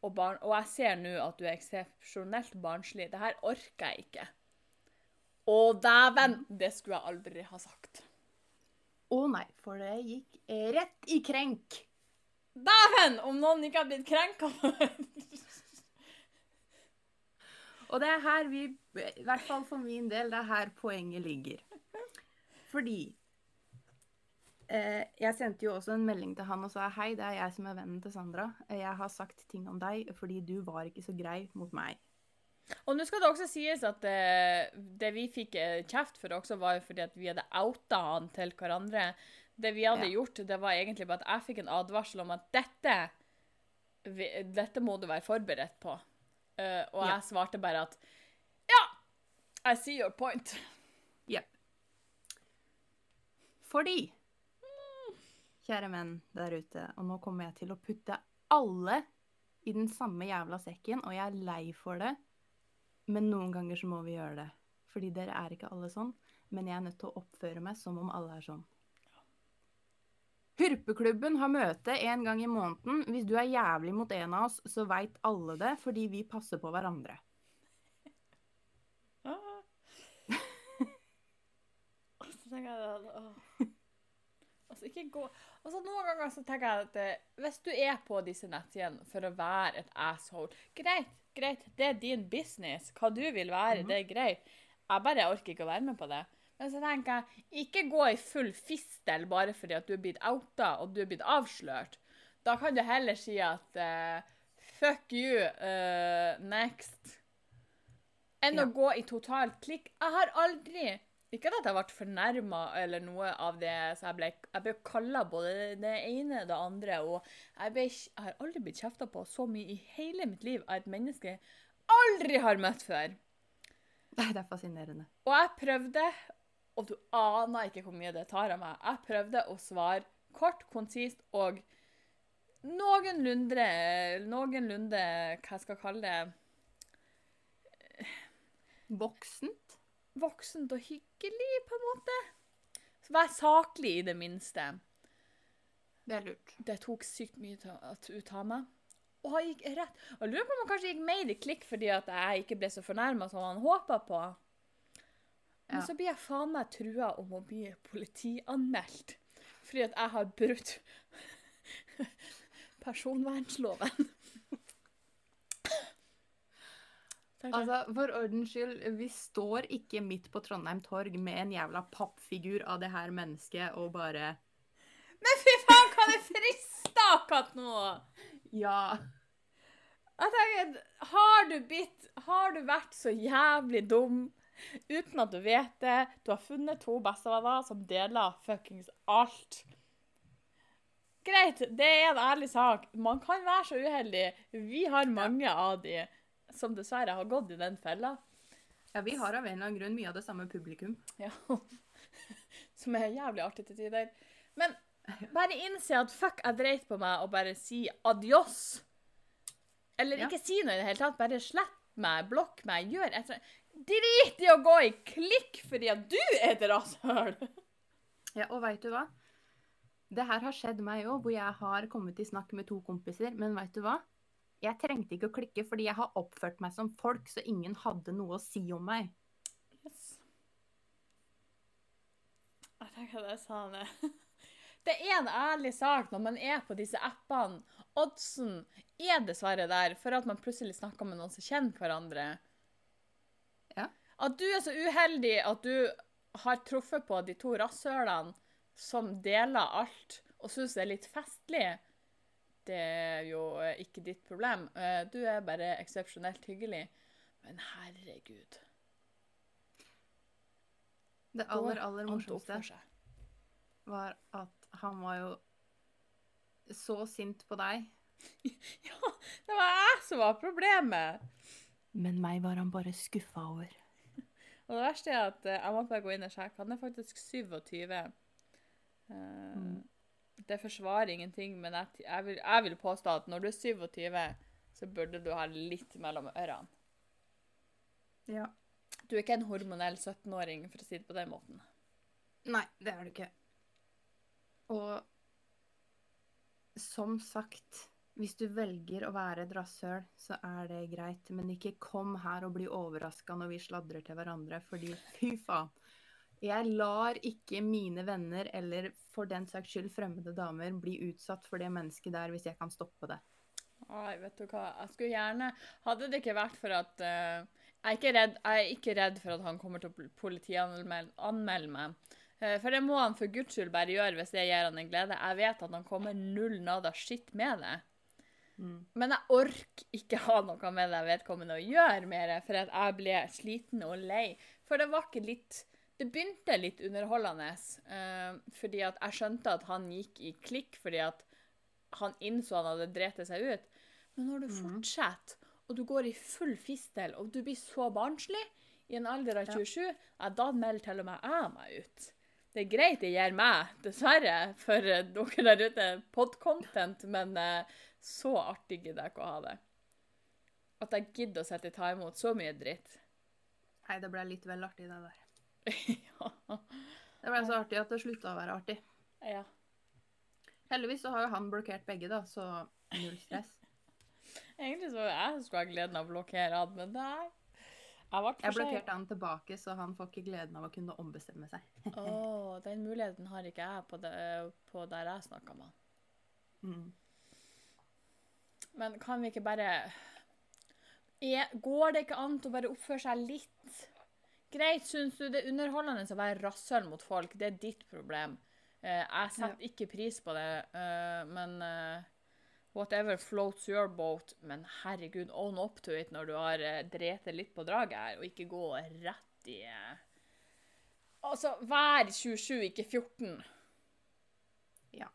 og, barn, og jeg ser nå at du er eksepsjonelt barnslig. Det her orker jeg ikke. Å, dæven! Det skulle jeg aldri ha sagt. Å nei, for det gikk rett i krenk. Dæven! Om noen ikke har blitt krenka Og det er her vi, i hvert fall for min del, det er her poenget ligger. Fordi eh, Jeg sendte jo også en melding til han og sa hei, det er jeg som er vennen til Sandra. Jeg har sagt ting om deg fordi du var ikke så grei mot meg. Og nå skal det også sies at det, det vi fikk eh, kjeft for også, var jo fordi at vi hadde outa han til hverandre. Det vi hadde Ja. gjort, det var egentlig bare at jeg fikk en advarsel om at dette, dette må du være forberedt på. Uh, og Ja. jeg svarte bare at ja, I see your point. Jepp. Fordi Kjære menn der ute, og nå kommer jeg til å putte alle i den samme jævla sekken, og jeg er lei for det, men noen ganger så må vi gjøre det. Fordi dere er ikke alle sånn, men jeg er nødt til å oppføre meg som om alle er sånn. Hurpeklubben har møte en gang i måneden. Hvis du er jævlig mot en av oss, så veit alle det, fordi vi passer på hverandre. Ah. Og så tenker jeg det, åh. Altså, ikke gå Altså, Noen ganger så tenker jeg at eh, hvis du er på disse nettsidene for å være et asshole Greit, greit, det er din business. Hva du vil være, Mhm. det er greit. Jeg bare orker ikke å være med på det. Men så tenker jeg, ikke gå i full fistel bare fordi at du er blitt outa og du er blitt avslørt. Da kan du heller si at eh, fuck you, eh, next. Enn å gå i totalt klikk. Jeg har aldri Ikke at jeg ble fornærma eller noe av det, så jeg ble, jeg ble kalla både det ene og det andre. Og jeg, ble, jeg har aldri blitt kjefta på så mye i hele mitt liv av et menneske jeg aldri har møtt før. Nei, det er fascinerende. Og jeg prøvde, og du aner ikke hvor mye det tar av meg, jeg prøvde å svare kort, konsist og noenlunde Noenlunde Hva jeg skal kalle det Voksent? Voksent og hyggelig, på en måte. Så Vær saklig, i det minste. Det er lurt. Det tok sykt mye ut av meg. Og jeg gikk rett. Og lurer på om han kanskje gikk mer i klikk fordi at jeg ikke ble så fornærma som han håpa på. Men Ja. så blir jeg faen meg trua om å bli politianmeldt. Fordi at jeg har brutt personvernloven. Altså, For ordens skyld, vi står ikke midt på Trondheim torg med en jævla pappfigur av det her mennesket og bare Men fy faen, hva det frister akkurat nå! Ja. Jeg tenker, har du bitt Har du vært så jævlig dum uten at du vet det? Du har funnet to bestevenner som deler fuckings alt. Greit, det er en ærlig sak. Man kan være så uheldig. Vi har mange av de som dessverre har gått i den fella. ja, vi har av en eller annen grunn mye av det samme publikum. Ja. Som er jævlig artig til tider. Men bare innse at fuck, jeg dreit på meg og bare si adios. Eller Ja. ikke si noe i det hele tatt. Bare slett meg, blokk meg, gjør et eller annet. Drit i å gå i klikk fordi at du er et rasshøl! Ja, og veit du hva? Det her har skjedd meg òg, hvor jeg har kommet i snakk med to kompiser. Men veit du hva? Jeg trengte ikke å klikke fordi jeg har oppført meg som folk, så ingen hadde noe å si om meg. Yes. Jeg tenker det sa han det. Det er en ærlig sak når man er på disse appene. Oddsen er dessverre der for at man plutselig snakker med noen som kjenner hverandre. Ja. At du er så uheldig at du har truffet på de to rasshølene som deler alt, og syns det er litt festlig, det er jo eh, ikke ditt problem. Eh, Du er bare eksepsjonelt hyggelig. Men herregud. Det aller, aller morsomste var at han var jo så sint på deg. Ja, det var jeg som var problemet. Men meg var han bare skuffa over. Og det verste er at eh, jeg måtte bare gå inn og sjekke. Han er faktisk 27. Uh, Mm. Det forsvarer ingenting, men jeg, jeg, vil, jeg vil påstå at når du er 27, så burde du ha litt mellom ørene. Ja. Du er ikke en hormonell 17-åring, for å si det på den måten. Nei, det er du ikke. Og som sagt, hvis du velger å være et rasshøl, så er det greit. Men ikke kom her og bli overraska når vi sladrer til hverandre, fordi fy faen. Jeg lar ikke mine venner, eller for den saks skyld fremmede damer, bli utsatt for det mennesket der hvis jeg kan stoppe det. Ai, vet du hva. Jeg skulle gjerne Hadde det ikke vært for at uh, jeg, er redd, jeg er ikke redd for at han kommer til å politianmelde meg. Uh, for det må han for guds skyld bare gjøre hvis det gir han en glede. Jeg vet at han kommer null nada skitt med det. Mm. Men jeg orker ikke ha noe med det vedkommende å gjøre mer, for jeg ble sliten og lei. For det var ikke litt Det begynte litt underholdende, uh, fordi at jeg skjønte at han gikk i klikk fordi at han innså han hadde drept seg ut. Men når du Mhm. fortsetter, og du går i full fistel, og du blir så barnslig i en alder av 27, ja, da melder til og med jeg meg ut. Det er greit det gir meg, dessverre, for noen dere der ute, podcontent, men uh, så artig gidder jeg ikke å ha det. At jeg gidder å sette ta imot så mye dritt. Nei, det ble litt vel artig, det der. Ja. Det ble så artig at det slutta å være artig. ja. Heldigvis så har jo han blokkert begge, da, så null stress. Egentlig så jeg skulle ha gleden av å blokkere han, men nei. Jeg ble Jeg blokkerte han tilbake, så han får ikke gleden av å kunne ombestemme seg. Å, den muligheten har ikke jeg på, det, på der jeg snakker med han. Mm. Men kan vi ikke bare er, Går det ikke an å bare oppføre seg litt greit? Syns du det er underholdende å være rasshøl mot folk? Det er ditt problem. Eh, jeg setter ikke pris på det, uh, men uh, whatever floats your boat. Men herregud, own up to it når du har uh, drept litt på draget her, og ikke gå rett i eh, Altså, vær 27, ikke 14. Ja.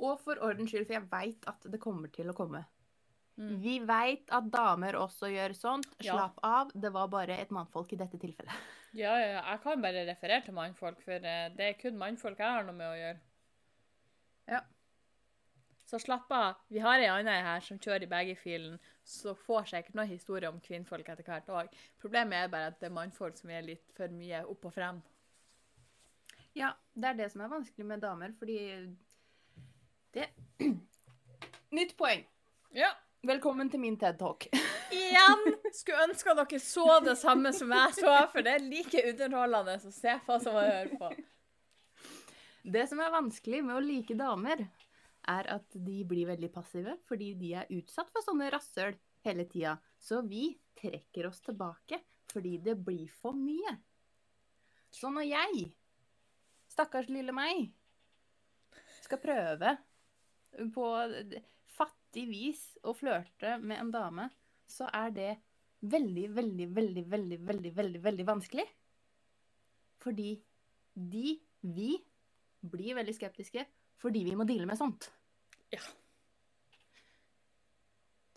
Og for ordens skyld, for jeg veit at det kommer til å komme. Mm. Vi veit at damer også gjør sånt. Ja. Slapp av, det var bare et mannfolk i dette tilfellet. Ja, ja, ja, jeg kan bare referere til mannfolk, for eh, det er kun mannfolk jeg har noe med å gjøre. Ja. Så slapp av. Vi har ei anna her som kjører i begge filen, så får sikkert noen historier om kvinnfolk etter hvert òg. Problemet er bare at det er mannfolk som er litt for mye opp og frem. Ja, det er det som er vanskelig med damer, fordi det Nytt poeng. Ja. Velkommen til min TED-talk. Igjen skulle ønske dere så det samme som jeg så, for det er like underholdende å se på som å høre på. Det som er vanskelig med å like damer, er at de blir veldig passive fordi de er utsatt for sånne rasshøl hele tida. Så vi trekker oss tilbake fordi det blir for mye. Så når jeg, stakkars lille meg, skal prøve på fattig vis å flørte med en dame, så er det veldig, veldig, veldig, veldig, veldig, veldig, veldig vanskelig. Fordi de, vi, blir veldig skeptiske fordi vi må deale med sånt. Ja.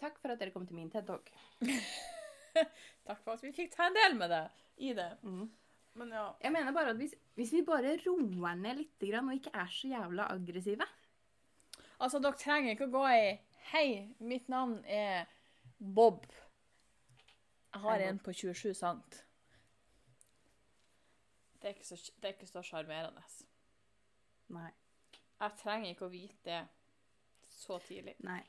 Takk for at dere kom til min TED-talk. Takk for at vi fikk ta en del med det i det. Men ja. Jeg mener bare at hvis, hvis vi bare roer ned litt grann, og ikke er så jævla aggressive Altså, dere trenger ikke å gå i Hei, mitt navn er Bob. Jeg har Hei, en på 27 sant. Det er ikke så, det er ikke så sjarmerende. Nei. Jeg trenger ikke å vite det så tidlig. Nei.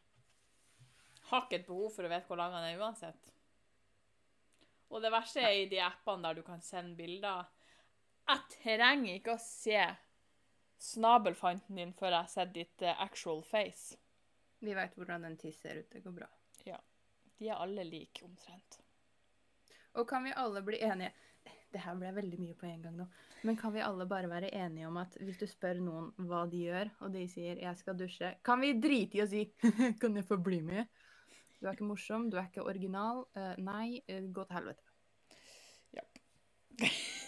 Har ikke et behov for å vite hvor lang han er uansett. Og det verste er i de appene der du kan sende bilder. Jeg trenger ikke å se snabelfanten din før jeg har sett ditt eh, actual face. Vi veit hvordan en tiss ser ut. Det går bra. Ja. De er alle like omtrent. Og kan vi alle bli enige Det her ble veldig mye på en gang nå. Men kan vi alle bare være enige om at hvis du spør noen hva de gjør, og de sier 'jeg skal dusje', kan vi drite i å si 'kan jeg få bli med'? Du er ikke morsom, du er ikke original. Uh, nei, uh, gå til helvete.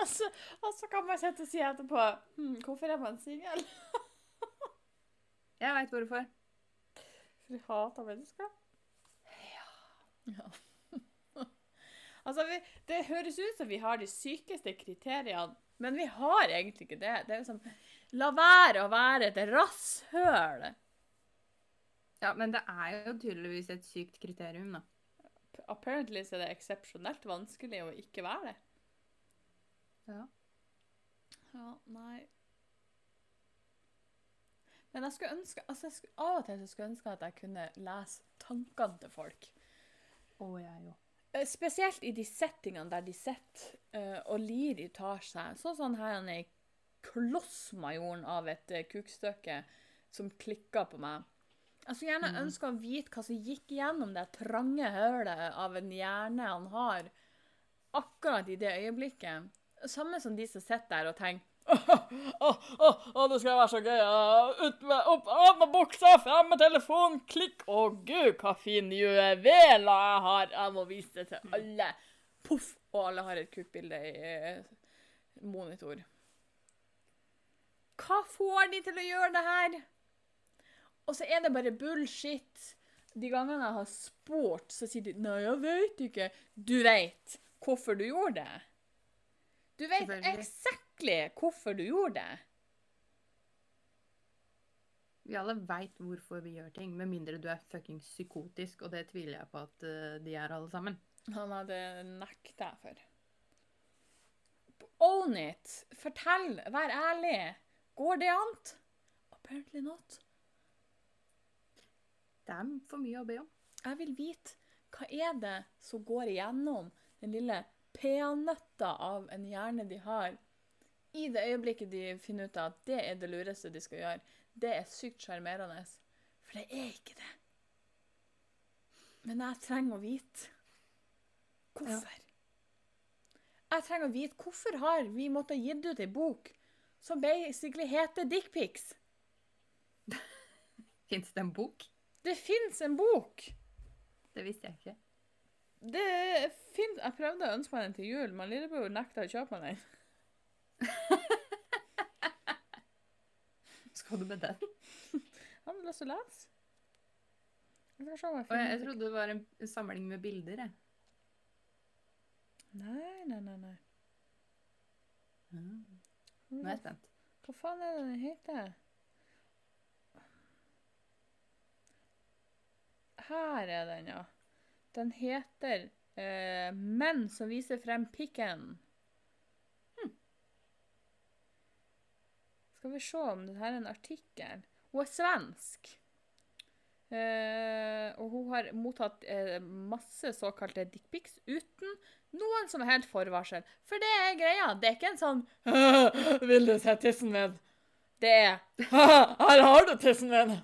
Altså, og så kan man sitte og si etterpå hm, Hvorfor er man singel? Jeg veit hvorfor. For vi hater mennesker. Ja. altså, vi, det høres ut som vi har de sykeste kriteriene, men vi har egentlig ikke det. Det er liksom La være å være et rasshøl. Ja, men det er jo tydeligvis et sykt kriterium, da. Apparently så er det eksepsjonelt vanskelig å ikke være det. Ja. Ja, nei. Men jeg skulle ønske, altså jeg skulle, av og til så skulle jeg ønske at jeg kunne lese tankene til folk. Oh, jeg jo. Eh, Spesielt i de settingene der de sitter uh, og lir i tar seg. Sånn sånn her han er i klossmajoren av et uh, kukstykke som klikker på meg. Jeg skulle gjerne Mm. ønske å vite hva som gikk gjennom det trange hølet av en hjerne han har akkurat i det øyeblikket. Samme som de som sitter der og tenker Å, å, å, det skal være så gøy. Uh, Ut med, opp, av med buksa, frem med telefonen, klikk. Å gud, hva fin juvel jeg har. Jeg må vise det til alle. Poff, og alle har et kukkbilde i eh, monitor. Hva får de til å gjøre det her? Og så er det bare bullshit. De gangene jeg har spurt, så sier de Nei, jeg vet ikke. Du vet hvorfor du gjorde det. Du vet Selvfølgelig. Exactly hvorfor du gjorde det. Vi alle veit hvorfor vi gjør ting, med mindre du er fuckings psykotisk, og det tviler jeg på at eh, de er alle sammen. Han hadde nekta jeg for. Own it. Fortell. Vær ærlig. Går det an? Apparently not. Det er for mye å be om. Jeg vil vite hva er det som går igjennom den lille peanøtta av en hjerne de har, i det øyeblikket de finner ut at det er det lureste de skal gjøre, det er sykt sjarmerende. For det er ikke det. Men jeg trenger å vite hvorfor. Jeg trenger å vite hvorfor har vi måttet gitt ut ei bok som basically heter Dickpics. Fins det en bok? Det fins en bok! Det visste jeg ikke. Det fins Jeg prøvde å ønske meg den til jul, men lillebror nekta å kjøpe meg den. Skal du med den? Ja, men lyst til å lese. Jeg jeg trodde det var en samling med bilder, jeg. Nei, nei, nei. nei. Nå er jeg spent. Hva faen er det den heter? Her er den, ja. Den heter eh, 'Menn som viser frem pikken'. Skal vi se om det her er en artikkel. Hun er svensk. Eh, og hun har mottatt eh, masse såkalte dickpics uten noen som helst forvarsel. For det er greia. Det er ikke en sånn 'Vil du se tissen min?' Det er 'Her har du tissen min'.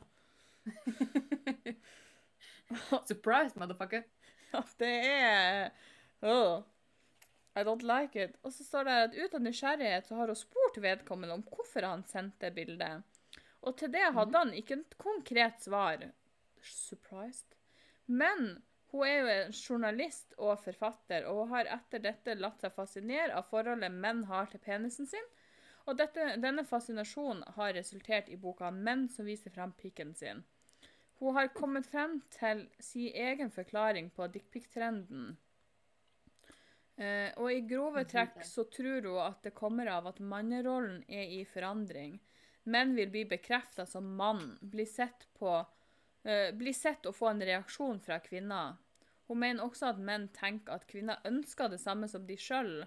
Surprise, motherfucker! Ja, det er oh, I don't like it. Og så står det at ut av nysgjerrighet så har hun spurt vedkommende om hvorfor han sendte bildet. Og til det hadde han ikke et konkret svar. Surprised. Men hun er jo en journalist og forfatter, og hun har etter dette latt seg fascinere av forholdet menn har til penisen sin. Og dette, denne fascinasjonen har resultert i boka 'Menn som viser frem pikken sin'. Hun har kommet frem til sin egen forklaring på dickpic-trenden. Eh, og i grove trekk så tror hun at det kommer av at mannerollen er i forandring. Menn vil bli bekrefta som mann, bli sett, på, eh, bli sett og få en reaksjon fra kvinner. Hun mener også at menn tenker at kvinner ønsker det samme som de sjøl.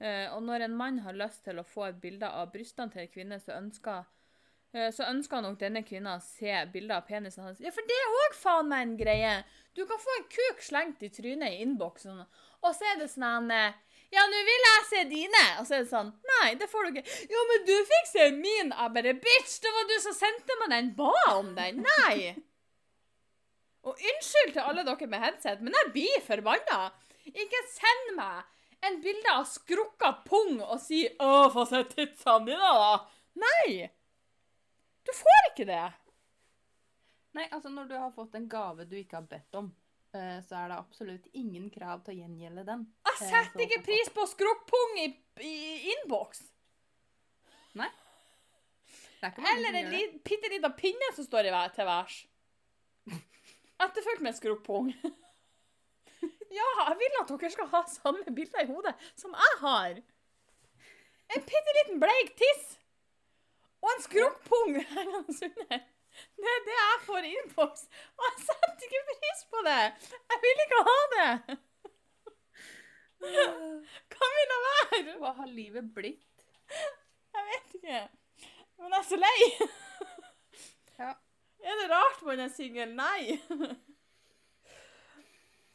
Eh, og når en mann har lyst til å få et bilde av brystene til en kvinne, så ønsker Eh, så ønsker nok denne kvinna å se bilder av penisen hans. Ja, for det er òg faen meg en greie! Du kan få en kuk slengt i trynet i innboksen, og så er det sånn eh, Ja, nå vil jeg se dine! Og så er det sånn Nei, det får du ikke. Ja, men du fikk se min! Jeg bare Bitch, det var du som sendte meg den! Ba om den! Nei! Og unnskyld til alle dere med headset, men jeg blir forbanna! Ikke send meg en bilde av skrukka pung og si 'Å, få se titsene dine', da! Nei! Du får ikke det. Nei, altså når du har fått en gave du ikke har bedt om, så er det absolutt ingen krav til å gjengjelde den. Jeg Eh, setter ikke pris på skrukkpung i, i innboks. Nei. Er Eller en li, bitte lita pinne som står i vær til værs. Etterfulgt med skrukkpung. Ja, jeg vil at dere skal ha samme bilder i hodet som jeg har. En bitte liten bleik tiss og en skrukkpung hengende under. Det er det jeg får i innboks, og jeg setter ikke pris på det. Jeg vil ikke ha det. Hva vil jeg være? Hva har livet blitt? Jeg vet ikke. Men jeg er så lei. Ja. Er det rart man er singel? Nei.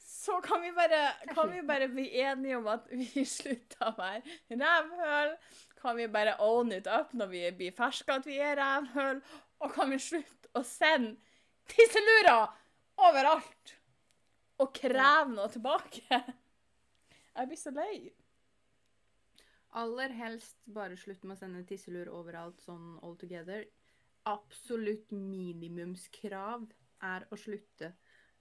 Så kan vi, bare, kan vi bare bli enige om at vi slutter å være rævhøl? Kan vi bare own it up når vi blir ferske at vi er rævhøl? Og kan vi slutte å sende tisselurer overalt? Og kreve noe tilbake? Jeg blir så lei. Aller helst bare slutt med å sende tisselur overalt sånn all together. Absolutt minimumskrav er å slutte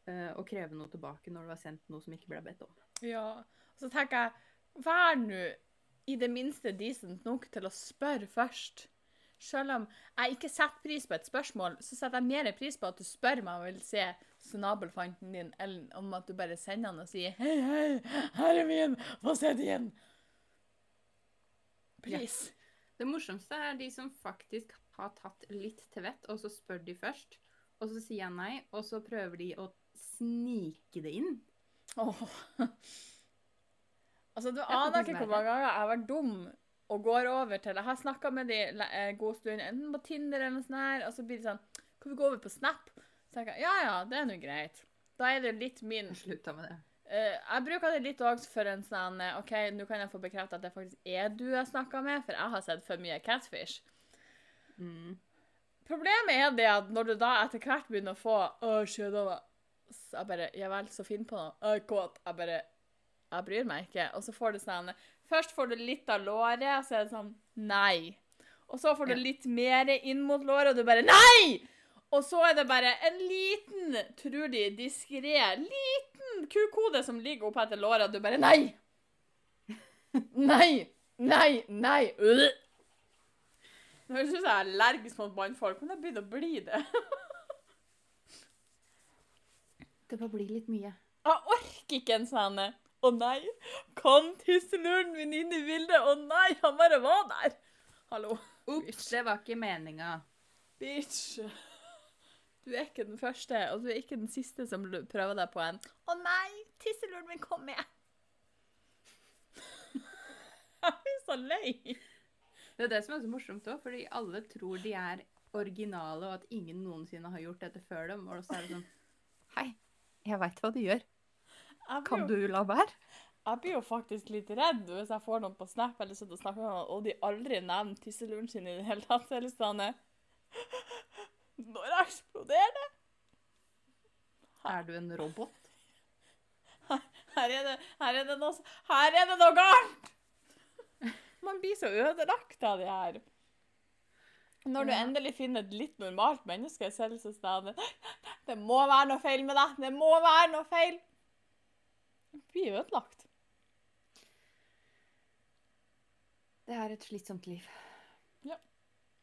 uh, å kreve noe tilbake når du har sendt noe som ikke ble bedt om. Ja. Og så tenker jeg, vær nå i det minste decent nok til å spørre først. Selv om jeg ikke setter pris på et spørsmål, så setter jeg mer pris på at du spør meg om jeg vil se snabelfanten din, eller om at du bare sender den og sier Hei, hei, her er min, få se din. Please. Det morsomste er de som faktisk har tatt litt til vett, og så spør de først. Og så sier jeg nei, og så prøver de å snike det inn. Åh. Altså, du er aner ikke hvor mange ganger jeg har vært dum og går over til Jeg har snakka med de en god stund, enten på Tinder eller noe sånt, her, og så blir det sånn Kan vi gå over på Snap? Så tenker jeg ja ja, det er nå greit. Da er det litt min Slutta med det. Uh, jeg bruker det litt òg for en sånn eh, OK, nå kan jeg få bekrefta at det faktisk er du jeg snakka med, for jeg har sett for mye catfish. Mm. Problemet er det at når du da etter hvert begynner å få Å. Så jeg bare Ja vel, så finn på noe. Å, kåt. Jeg bare Jeg bryr meg ikke. Og så får du sånn Først får du litt av låret, og så er det sånn Nei. Og så får du litt mer inn mot låret, og du bare Nei! Og så er det bare en liten, tror de, diskré, liten kukode som ligger oppe etter låret, og du bare Nei! Nei! Nei! Nei! Øh. Nå høres ut som jeg er allergisk mot mannfolk, men jeg begynner å bli det. Det bare blir litt mye. Jeg orker ikke en sånn Å nei, Kom tisseluren min inn i bildet? Å nei, han bare var der. Hallo. Ops, det var ikke meninga. Bitch. Du er ikke den første, og du er ikke den siste som prøver deg på en Å nei, tisseluren min kom med. Jeg blir så lei. Det er det som er så morsomt òg, fordi alle tror de er originale, og at ingen noensinne har gjort dette før dem. Og så er det sånn Hei, jeg veit hva du gjør. Jeg Kan jo, du la være? jeg blir jo faktisk litt redd hvis jeg får noen på Snap eller sitter og snakker med noen, og de aldri nevner tisseluren sin i det hele tatt. Eller er sånn Når eksploderer det? Er du en robot? Her er det, her er det, noe, her er det noe galt! Man blir så ødelagt av det her. Når du endelig finner et litt normalt menneske, så er det Det må være noe feil med deg! Det må være noe feil! Blir ødelagt. Det er et slitsomt liv. Ja.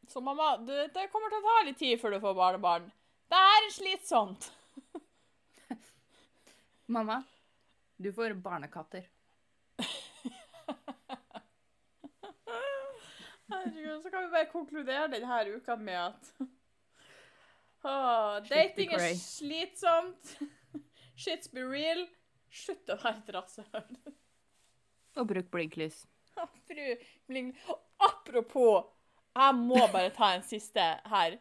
Så mamma, du, det kommer til å ta litt tid før du får barnebarn. Det er slitsomt. Mamma, du får barnekatter. Herregud, så kan vi bare konkludere denne uka med at oh, dating er slitsomt. Shits be real. Slutt å være et rasshøl. Og bruk blinklys. Og Apropos, jeg må bare ta en siste her.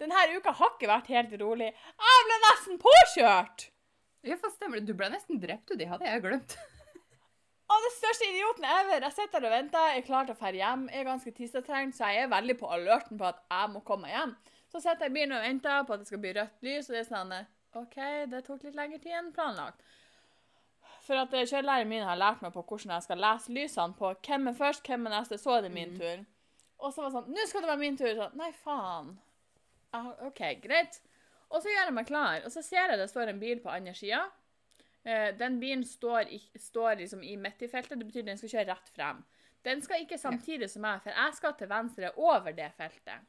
Denne uka har ikke vært helt rolig. Jeg ble nesten påkjørt! Ja, fast stemmer det. Du ble nesten drept, du. De hadde jeg glemt. Å, den største idioten ever. Jeg sitter her og venter, jeg er klar til å dra hjem. Jeg er ganske tissetrengt, så jeg er veldig på alerten på at jeg må komme meg hjem. Så sitter jeg i bilen og venter på at det skal bli rødt lys, og det er sånn OK, det tok litt lengre tid enn planlagt. For at eh, kjørelæreren min har lært meg på hvordan jeg skal lese lysene på hvem er først, hvem er neste, så er det min mm. tur. Og så var det sånn Nå skal det være min tur. Sånn, Nei, faen. Ah, OK, greit. Og så gjør jeg meg klar, og så ser jeg det står en bil på andre sida. Eh, den bilen står, i, står liksom i midt i feltet, det betyr den skal kjøre rett frem. Den skal ikke samtidig som meg, for jeg skal til venstre over det feltet.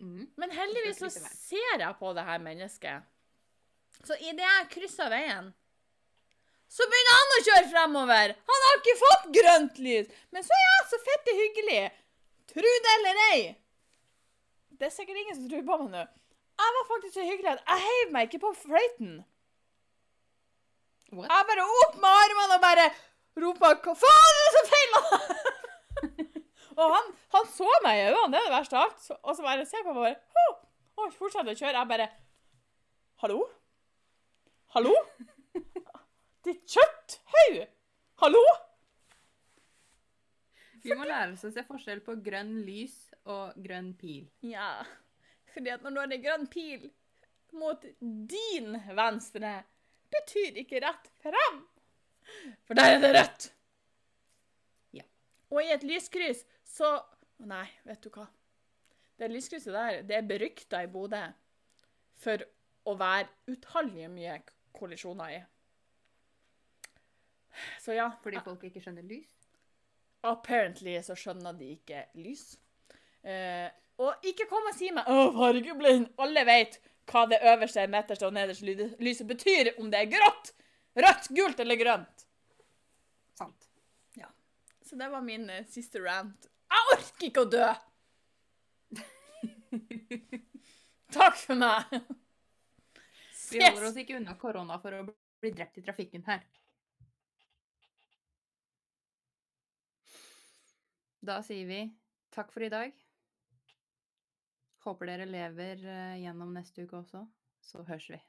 Mm. Men heldigvis så ser jeg på det her mennesket. Så idet jeg krysser veien, så begynner han å kjøre fremover! Han har ikke fått grønt lys! Men så er jeg så fette hyggelig! Tru det eller ei! Det er sikkert ingen som tror på meg nå. Jeg var faktisk så hyggelig at jeg heiv meg ikke på fløyten. What? Jeg bare opp med armene og bare ropa 'Hva faen er det som feiler?' og han, han så meg i øynene, det er det verste av alt. Og så bare ser på meg bare! Og fortsetter å kjøre. Jeg bare 'Hallo? Hallo? Ditt kjøtthaug! Hallo?' Vi må lære oss å se forskjell på grønn lys og grønn pil. Ja, fordi at når du har en grønn pil mot din venstre, betyr ikke rett frem. For der er det rødt. Ja. Og i et lyskryss så Nei, vet du hva. Det lyskrysset der, det er berykta i Bodø for å være utallige mye kollisjoner i. Så ja. Fordi folk ikke skjønner lys. Apparently så skjønner de ikke lys. Eh, og ikke kom og si meg 'Å, fargeblind'. Alle vet hva det øverste, midterste og nederste lyset betyr. Om det er grått, rødt, gult eller grønt. Sant. Så det var min eh, siste rant. Jeg orker ikke å dø! Takk for meg. Vi holder oss ikke unna korona for å bli drept i trafikken her. Da sier vi takk for i dag. Håper dere lever eh, gjennom neste uke også. Så høres vi.